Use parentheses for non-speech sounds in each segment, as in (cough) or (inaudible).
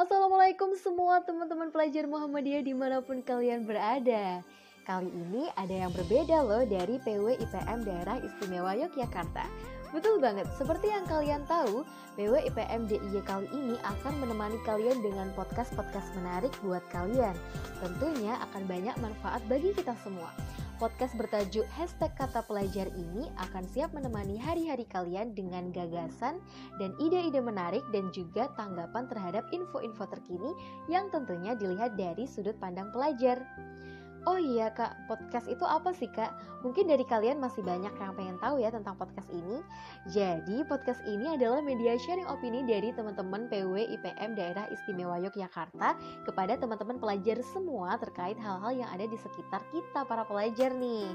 Assalamualaikum semua teman-teman pelajar Muhammadiyah di mana pun kalian berada. Kali ini ada yang berbeda loh dari PW IPM Daerah Istimewa Yogyakarta. Betul banget, seperti yang kalian tahu, PW IPM DIY kali ini akan menemani kalian dengan podcast-podcast menarik buat kalian. Tentunya akan banyak manfaat bagi kita semua Podcast bertajuk hashtag kata pelajar ini akan siap menemani hari-hari kalian dengan gagasan dan ide-ide menarik dan juga tanggapan terhadap info-info terkini yang tentunya dilihat dari sudut pandang pelajar. Oh iya kak, podcast itu apa sih kak? Mungkin dari kalian masih banyak yang pengen tahu ya tentang podcast ini. Jadi podcast ini adalah media sharing opini dari teman-teman PW IPM Daerah Istimewa Yogyakarta Kepada teman-teman pelajar semua terkait hal-hal yang ada di sekitar kita para pelajar nih.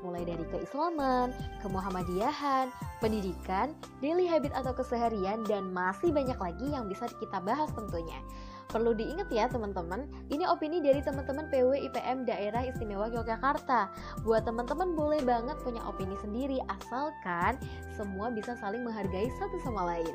Mulai dari keislaman, kemuhammadiyahan, pendidikan, daily habit atau keseharian Dan masih banyak lagi yang bisa kita bahas tentunya Perlu diingat ya teman-teman, ini opini dari teman-teman PW IPM Daerah Istimewa Yogyakarta. Buat teman-teman boleh banget punya opini sendiri asalkan semua bisa saling menghargai satu sama lain.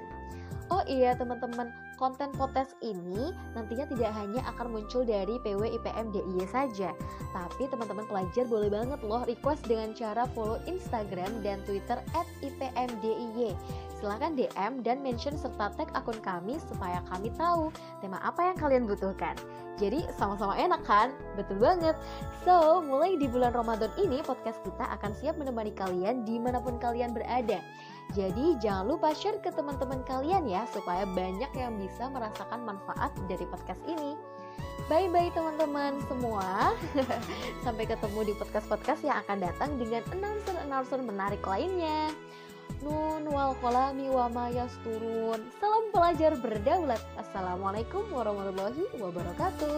Oh iya teman-teman, konten potes ini nantinya tidak hanya akan muncul dari PW IPM DIY saja, tapi teman-teman pelajar boleh banget loh request dengan cara follow Instagram dan Twitter @ipmdiy. Silahkan DM dan mention serta tag akun kami supaya kami tahu tema apa yang kalian butuhkan. Jadi sama-sama enak kan? Betul banget. So, mulai di bulan Ramadan ini podcast kita akan siap menemani kalian di mana pun kalian berada. Jadi jangan lupa share ke teman-teman kalian ya supaya banyak yang bisa merasakan manfaat dari podcast ini. Bye bye teman-teman semua. (laughs) Sampai ketemu di podcast-podcast yang akan datang dengan announcer-announcer menarik lainnya. Nun wal kolami wa turun. Salam pelajar berdaulat. Assalamualaikum warahmatullahi wabarakatuh.